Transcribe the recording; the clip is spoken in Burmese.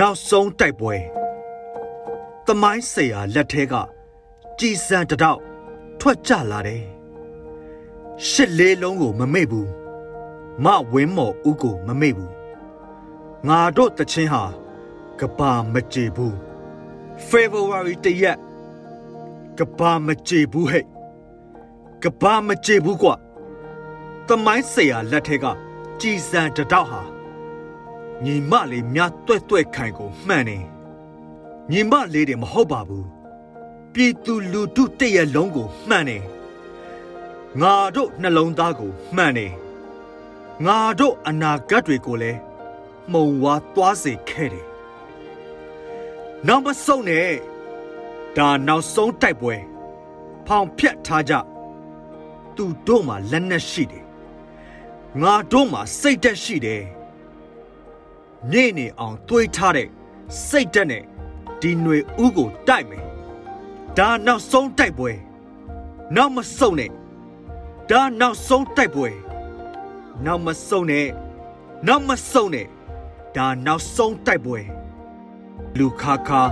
နောက်ဆုံးတိုက်ပွဲသမိုင်းဆရာလက်ထဲကကြည်စံတတော့ထွက်ကြလာတယ်ရှစ်လေးလုံးကိုမမေ့ဘူးမဝင်းမော်ဦးကိုမမေ့ဘူးငါတို့တချင်းဟာကဘာမကြေဘူး February တရက်ကဘာမကြေဘူးဟဲ့ကဘာမကြေဘူးကွာသမိုင်းဆရာလက်ထဲကကြည်စံတတော့ဟာ ညီမလေးများတွဲ့တွဲ့ခိုင်ကိုမှန်နေညီမလေးတွေမဟုတ်ပါဘူးပြည်သူလူထုတရက်လုံးကိုမှန်နေငါတို့နှလုံးသားကိုမှန်နေငါတို့အနာဂတ်တွေကိုလည်းမှုံဝါသွားစေခဲ့တယ်နောက်မဆုံးနဲ့ဒါနောက်ဆုံးတိုက်ပွဲဖောင်ဖြတ်ထားကြသူတို့မှာလက်နက်ရှိတယ်ငါတို့မှာစိတ်သက်ရှိတယ် မြင့်နေအောင်တွေးထားတဲ့စိတ်တက်နဲ့ဒီຫນွေဥကိုတိုက်မယ်ဒါနောက်ဆုံးတိုက်ပွဲနောက်မဆုံးနဲ့ဒါနောက်ဆုံးတိုက်ပွဲနောက်မဆုံးနဲ့နောက်မဆုံးနဲ့ဒါနောက်ဆုံးတိုက်ပွဲလူခါခါ